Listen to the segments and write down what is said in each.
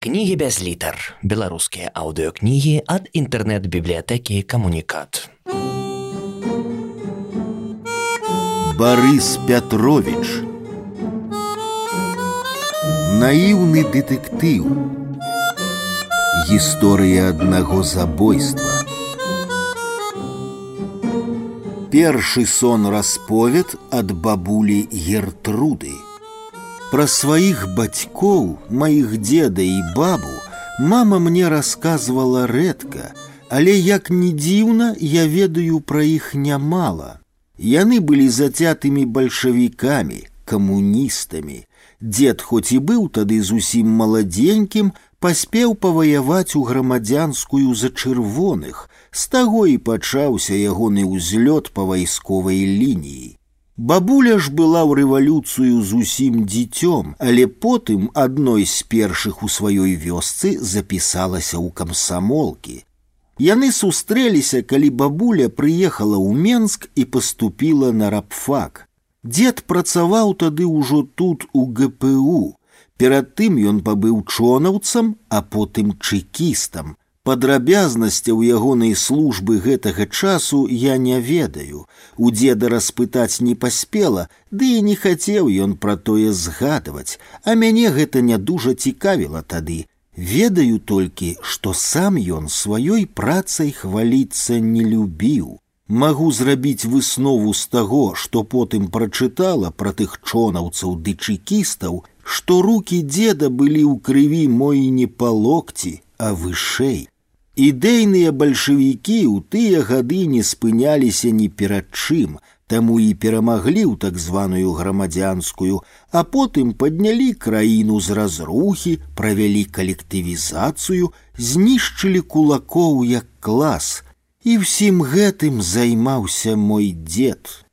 Кнігі без літар. Беларускія аўдыёкнігі ад інтэрнэт-бібліятэкі камунікат. Барыс Пятровіч Наіўны дэтэктыў Гісторыя аднаго забойства Першы сон расповед ад бабулі Гертруды – Пра сваіх бацькоў, маіх деда і бабу мама мне рассказывала рэдка, але як ні дзіўна, я ведаю пра іх нямала. Яны былі зацятымі бальшавікамі, камуністамі. Дед хоць і быў тады зусім маладзенькім, паспеў паваяваць у грамадзянскую за чырвоных. З таго і пачаўся ягоны ўзлёт па вайсковай лініі. Бабуля ж была ў рэвалюцыю зусім дзіцём, але потым адной з першых у сваёй вёсцы запісалася ў камсамолкі. Яны сустрэліся, калі бабуля прыехала ў Менск і паступіла на рабфак. Дед працаваў тады ўжо тут у ГПУ. Перад тым ён пабыў чонаўцам, а потым чэкістам. Падрабязнасцяў ягонай службы гэтага часу я не ведаю. У деда распытаць не паспела, ды і не хацеў ён пра тое згадваць, а мяне гэта не дужа цікавіла тады. Ведаю толькі, што сам ён сваёй працай хваліцца не любіў. Магу зрабіць выснову з таго, што потым прачытала пра тых чонаўцаў ды чекістаў, што рукі деда былі ў крыві мой не па локці, а вышэй. Ідэйныя бальшавікі ў тыя гады не спыняліся ні перад чым, таму і перамаглі ў так званую грамадзянскую, а потым паднялі краіну з разрухі, правялі калектывізацыю, знішчылі кулакоў як клас. І ўсім гэтым займаўся мой дзед.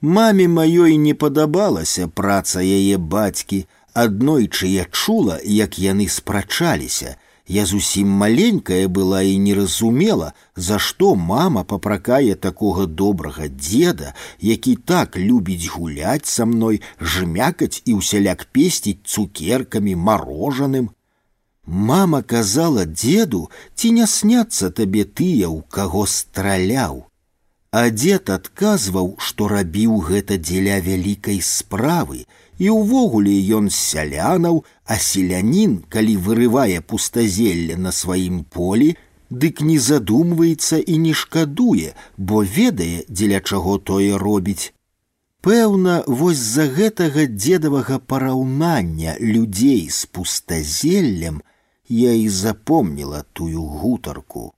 Маме маёй не падабалася праца яе бацькі, аднойчы я чула, як яны спрачаліся, я зусім маленькая была і не разумела, за што мама папракае такога добрага деда, які так любіць гуляць са мной, жмякаць і ўсяляк песціць цукеркамі марожаным. Мама казала деду, ці не сняцца табе тыя, у каго страляў. А дед адказваў, што рабіў гэта дзеля вялікай справы, і ўвогуле ён з сялянаў, а селянін, калі вырывае пустазелле на сваім полі, дык не задумваецца і не шкадуе, бо ведае, дзеля чаго тое робіць. Пэўна, вось з-за гэтага дзедавага параўнання людзей з пустазеллем я і запомніла тую гутарку.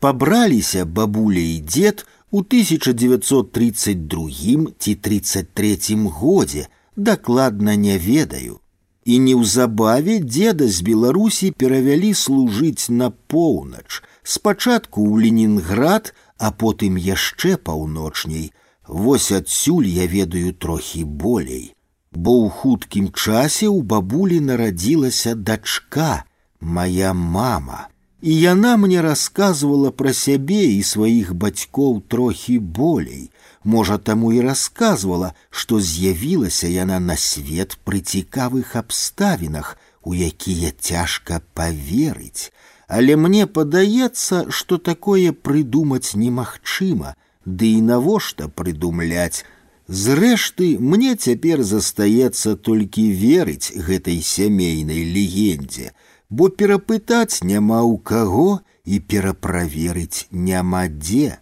Пабраліся бабуля і дзед у 1932 ці 33 годзе, дакладна не ведаю. І неўзабаве деда з Беларусі перавялі служыць на поўнач, спачатку ў Ленінград, а потым яшчэ паўночней. Вось адсюль я ведаю трохі болей, бо ў хуткім часе ў бабулі нарадзілася дачка, моя мама. І яна мне расказвала пра сябе і сваіх бацькоў трохі болей. Можа, таму і расказвала, што з'явілася яна на свет пры цікавых абставінах, у якія цяжка паверыць. Але мне падаецца, што такое прыдумаць немагчыма, ды і навошта прыдумляць. Зрэшты, мне цяпер застаецца толькі верыць гэтай сямейнай легендзе, бо перапытаць няма ў каго і пераправерыць няма дзе.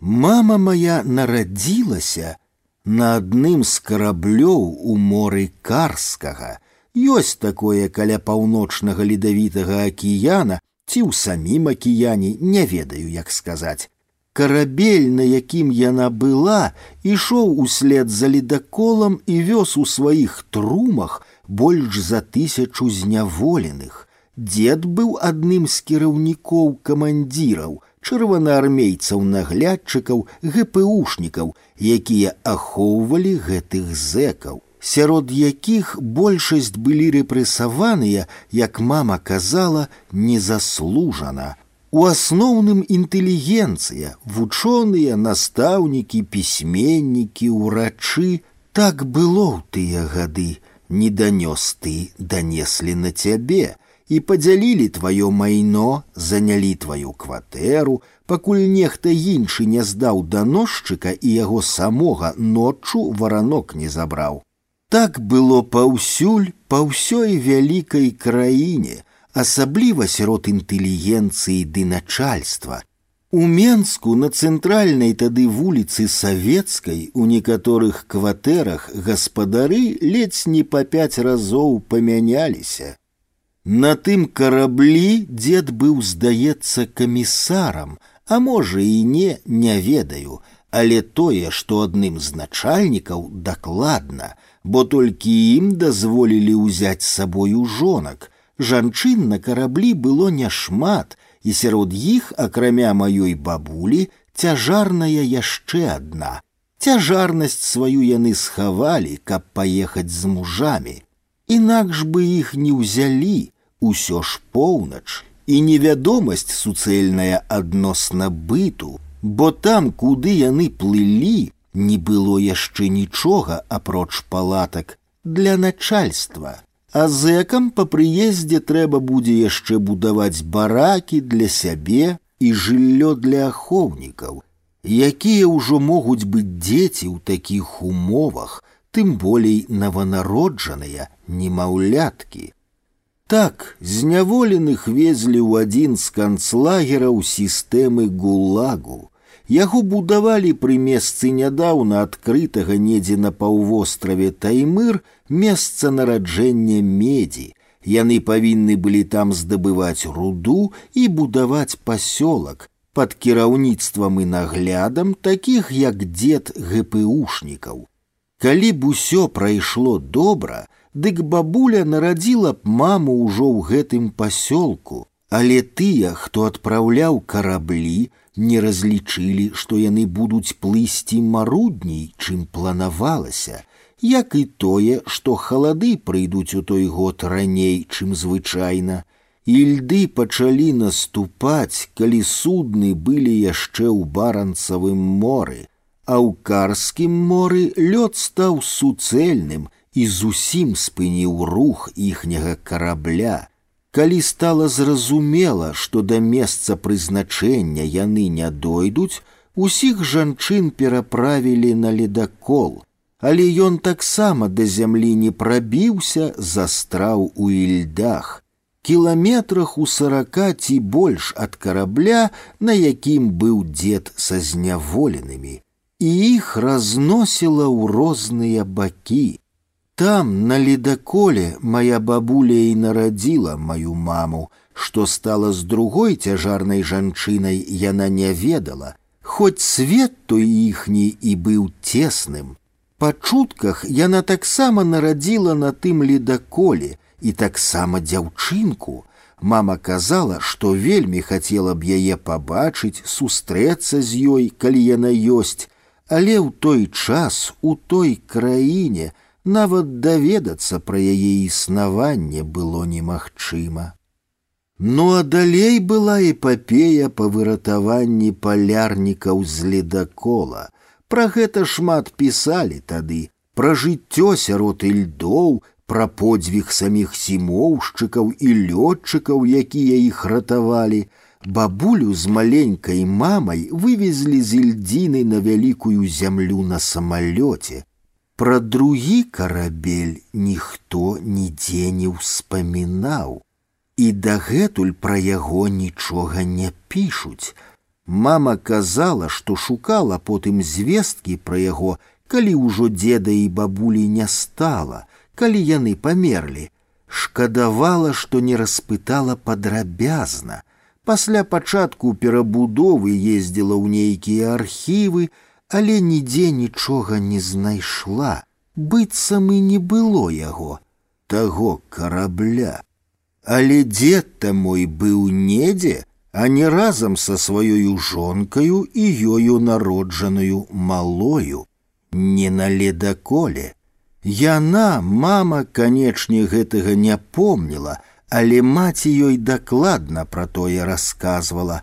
Мама моя нарадзілася на адным з караблёў у моры карскага. Ёсць такое каля паўночнага ледавітага акіяна ці ў самім акіяне не ведаю, як сказаць. Карабель, на якім яна была, ішоў услед за ледаколам і вёз у сваіх трумах больш за тысячу зняволеных. Дед быў адным з кіраўнікоў камандзіраў, чырвонаармейцаў наглядчыкаў гпушнікаў якія ахоўвалі гэтых зэкаў сярод якіх большасць былі рэпрэсаваныя як мама казала незаслужана у асноўным інтэлігенцыя вучоныя настаўнікі пісьменнікі ўрачы так было ў тыя гады не данёс ты данеслі на цябе і падзялілі тваё майно, занялі тваю кватэру, пакуль нехта іншы не здаў даносчыка і яго самога ноччу варанок не забраў. Так было паўсюль па ўсёй вялікай краіне, асабліва сярод інтэлігенцыі ды начальства. У Менску на цэнтральнай тады вуліцы савецкай у некаторых кватэрах гаспадары ледзь не па пяць разоў памяняліся. На тым караблі дзед быў, здаецца, камісарам, а можа і не, не ведаю, але тое, што адным з начальнікаў дакладна, бо толькі ім дазволілі ўзяць з сабою жонак. Жанчын на караблі было няшмат, і сярод іх, акрамя маёй бабулі, цяжарная яшчэ адна. Цяжарнасць сваю яны схавалі, каб паехаць з мужамі. Інакш бы іх не ўзялі, усё ж поўнач і невядомасць суцэльная адносна быту, бо там, куды яны плылі, не было яшчэ нічога апроч палатак для начальства. А зэкам па прыездзе трэба будзе яшчэ будаваць баракі для сябе і жыллё для ахоўнікаў, якія ўжо могуць быць дзеці ў такіх умовах, тым болей наванароджаныя немаўляткі. Так зняволеных везлі ў адзін з канцлагераў сістэмы гулагу. Яго будавалі пры месцы нядаўна адкрытага недзе на паўвостраве Таймыр месца нараджэння медзі. Яны павінны былі там здабываць руду і будаваць пасёлак пад кіраўніцтвам і наглядам такіх як дзед гпушнікаў. Калі б усё прайшло добра, дык бабуля нарадзіла б маму ўжо ў гэтым пасёлку, але тыя, хто адпраўляў караблі, не разлічылі, што яны будуць плысці марудней, чым планавалася, як і тое, што халады прыйдуць у той год раней, чым звычайна. І льды пачалі наступаць, калі судны былі яшчэ ў баранцавым моры, а ў карскім моры лёд стаў суцэльным, і зусім спыніў рух іхняга карабля. Калі стала зразумела, што да месца прызначэння яны не дойдуць, усіх жанчын пераправілі на ледакол, але ён таксама да зямлі не прабіўся, застраў у ільдах. Кіламетрах у сарака ці больш ад карабля, на якім быў дзед са зняволенымі, і іх разносіла ў розныя бакі. Там, на ледоколе, моя бабуля и народила мою маму, что стало с другой цяжарнай жанчынай яна не ведала, Хоть свет той іхні і быў тесным. Па чутках яна таксама нарадзіла на тым ледоколе і таксама дзяўчынку. Мама казала, што вельмі хацела б яе пабачыць, сустрэцца з ёй, калі яна ёсць, але ў той час у той краіне, нават даведацца пра яе існаванне было немагчыма. Ну а далей была эпапея па выратаванні палярнікаў з ледакола. Пра гэта шмат пісалі тады, пра жыццё сярод ільдоў, пра подзвіг саміх сімоўшчыкаў і лётчыкаў, якія іх ратавалі, бабулю з маленькай мамай вывезлі з ільдзіны на вялікую зямлю на самалёце, Пра другі карабель ніхто нідзе не ўспамінаў, і дагэтуль пра яго нічога не пішуць. Мама казала, што шукала потым звесткі пра яго, калі ўжо дзеда і бабулі не стала, калі яны памерлі, шкадавала, што не распытала падрабязна. Пасля пачатку перабудовы ездзіла ў нейкія архівы, але нідзе нічога не знайшла, быццам і не было яго, таго карабля. Але дзед-то мой быў недзе, а не разам са сваёю жонкаю і ёю народжаную малою, не на ледаколе. Яна, мама, канечне, гэтага не помніла, але маці ёй дакладна пра тое расказвала,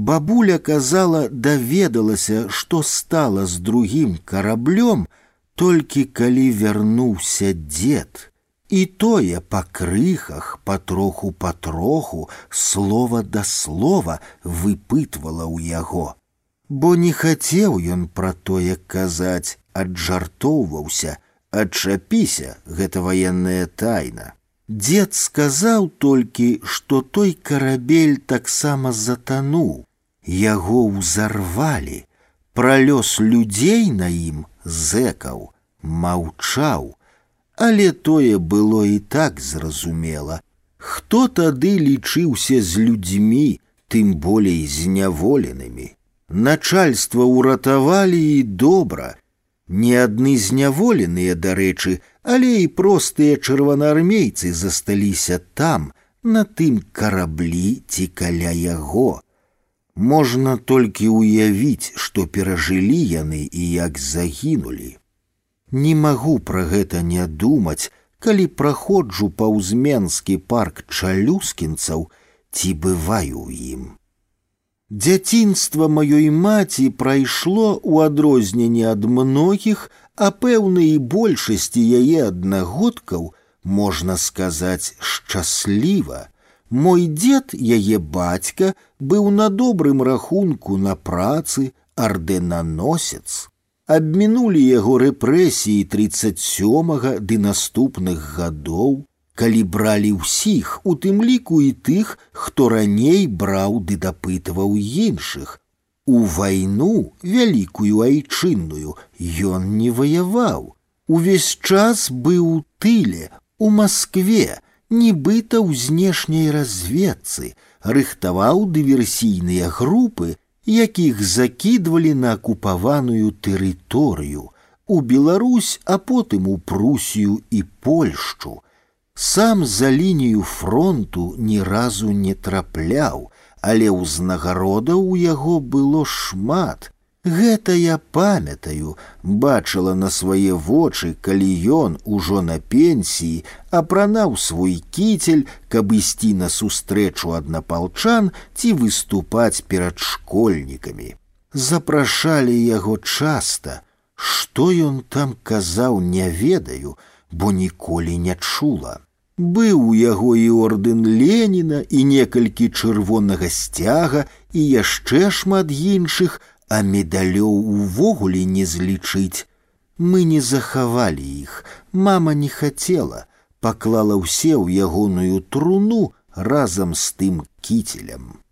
Бабуля казала, даведалася, што стала з другім караблём, толькі калі вярнуўся дзед І тое па крыхах, патроху патроху, слова да слова выпытвала ў яго. Бо не хацеў ён пра тое казаць, аджартоўваўся, адчапіся, гэта ваенная тайна. Дед сказаў толькі, што той карабель таксама затануў, яго ўзарвалі, пра лёс людзей на ім зэкаў, маўчаў, але тое было і так зразумела. Хто тады лічыўся з людзьмі, тым болей зняволенымі. Начальства ўратавалі і добра, не адны зняволеныя, дарэчы, але і простыя чырванаармейцы засталіся там, на тым караблі ці каля яго. Можна толькі ўявіць, што перажылі яны і як загінулі. Не магу пра гэта не думаць, калі праходжу паўзменскі парк чалюскінцаў ці бываю ў ім. Дзяцінства маёй маці прайшло ў адрозненне ад многіх, а пэўнай большасці яе аднагодкаў, можна сказаць, шчасліва. Мой дзед, яе бацька, быў на добрым рахунку на працы ардэнаносец. Абмінулі яго рэпрэсіі 37 ды наступных гадоў, калі бралі ўсіх, у тым ліку і тых, хто раней браў ды дапытваў іншых. У вайну вялікую айчынную ён не ваяваў. Увесь час быў у тыле, у Маскве, нібыта ў знешняй разведцы, рыхтаваў дыверсійныя групы, якіх закідвалі на акупаваную тэрыторыю, у Беларусь, а потым у Прусію і Польшчу. Сам за лінію фронту ні разу не трапляў, але ўзнагародаў у яго было шмат, Гэта я памятаю, бачыла на свае вочы, калі ён ужо на пенсіі апранаў свой кіцель, каб ісці на сустрэчу аднапалчан ці выступаць перад школьнікамі. Запрашалі яго часта, што ён там казаў, не ведаю, бо ніколі не чула. Быў у яго і ордэн Леніна і некалькі чырвонага сцяга і яшчэ шмат іншых, а медалёў увогуле не злічыць. Мы не захавалі іх, мама не хацела, паклала ўсе ў ягоную труну разам з тым кіцелем.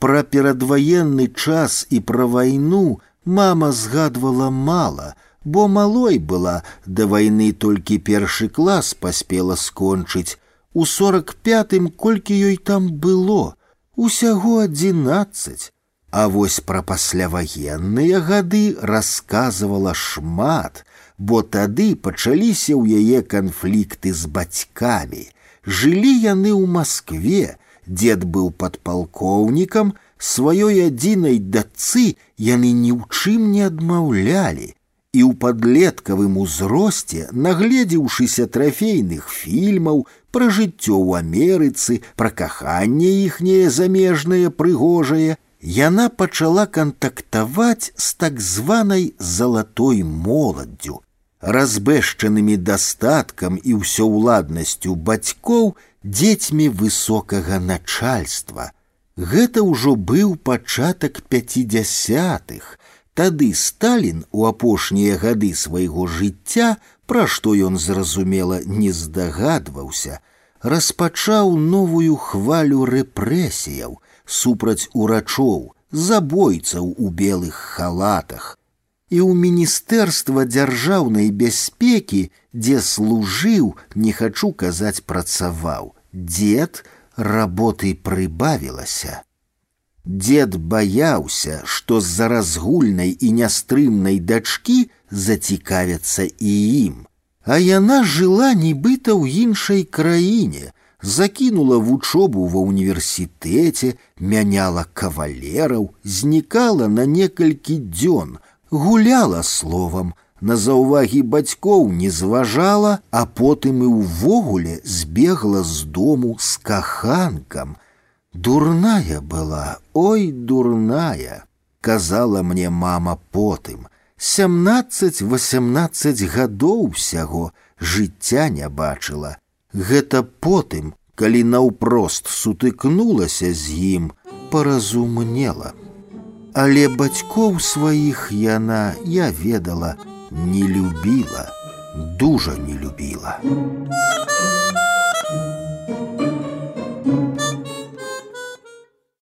Пра перадваенны час і пра вайну мама згадвала мала, бо малой была да вайны толькі першы клас паспела скончыць. У сорок пятым колькі ёй там было, усяго адзінаццаць, а вось пра пасляваенныя гады расказвала шмат, бо тады пачаліся ў яе канфлікты з бацькамі. Жылі яны ў Маскве, дзед быў падпалкоўнікам, сваёй адзінай дачцы яны ні ў чым не адмаўлялі. І ў падлеткавым узросце, нагледзеўшыся трафейных фільмаў пра жыццё ў Амерыцы, пра каханне іхняе замежнае прыгожае, яна пачала кантактаваць з так званай залатой моладдзю, разбэшчанымі дастаткам і ўсёўладнасцю бацькоў дзецьмі высокага начальства. Гэта ўжо быў пачатак пяцідзясятых. Тады Сталін у апошнія гады свайго жыцця, пра што ён зразумела не здагадваўся, распачаў новую хвалю рэпрэсіяў, супраць урачоў, забойцаў у белых халатах. І ў міністэрства дзяржаўнай бяспекі, дзе служыў, не хачу казаць, працаваў. Дед работы прыбавілася. Дед баяўся, што з-за разгульнай і нястрымнай дачкі зацікавяцца і ім. А яна жыла нібыта ў іншай краіне, закінула вучобу ва ўніверсітэце, мяняла кавалераў, знікала на некалькі дзён, гуляла словам, на заўвагі бацькоў не зважала, а потым і ўвогуле збегла з дому з каханкам. Дурная была, ой, дурная, казала мне мама потым. Сямнаццаць-восемнаццаць гадоў усяго жыцця не бачыла, Гэта потым, калі наўпрост сутыкнулася з ім, паразумнела. Але бацькоў сваіх яна, я ведала, не любіла, дужа не любіла. Thank you.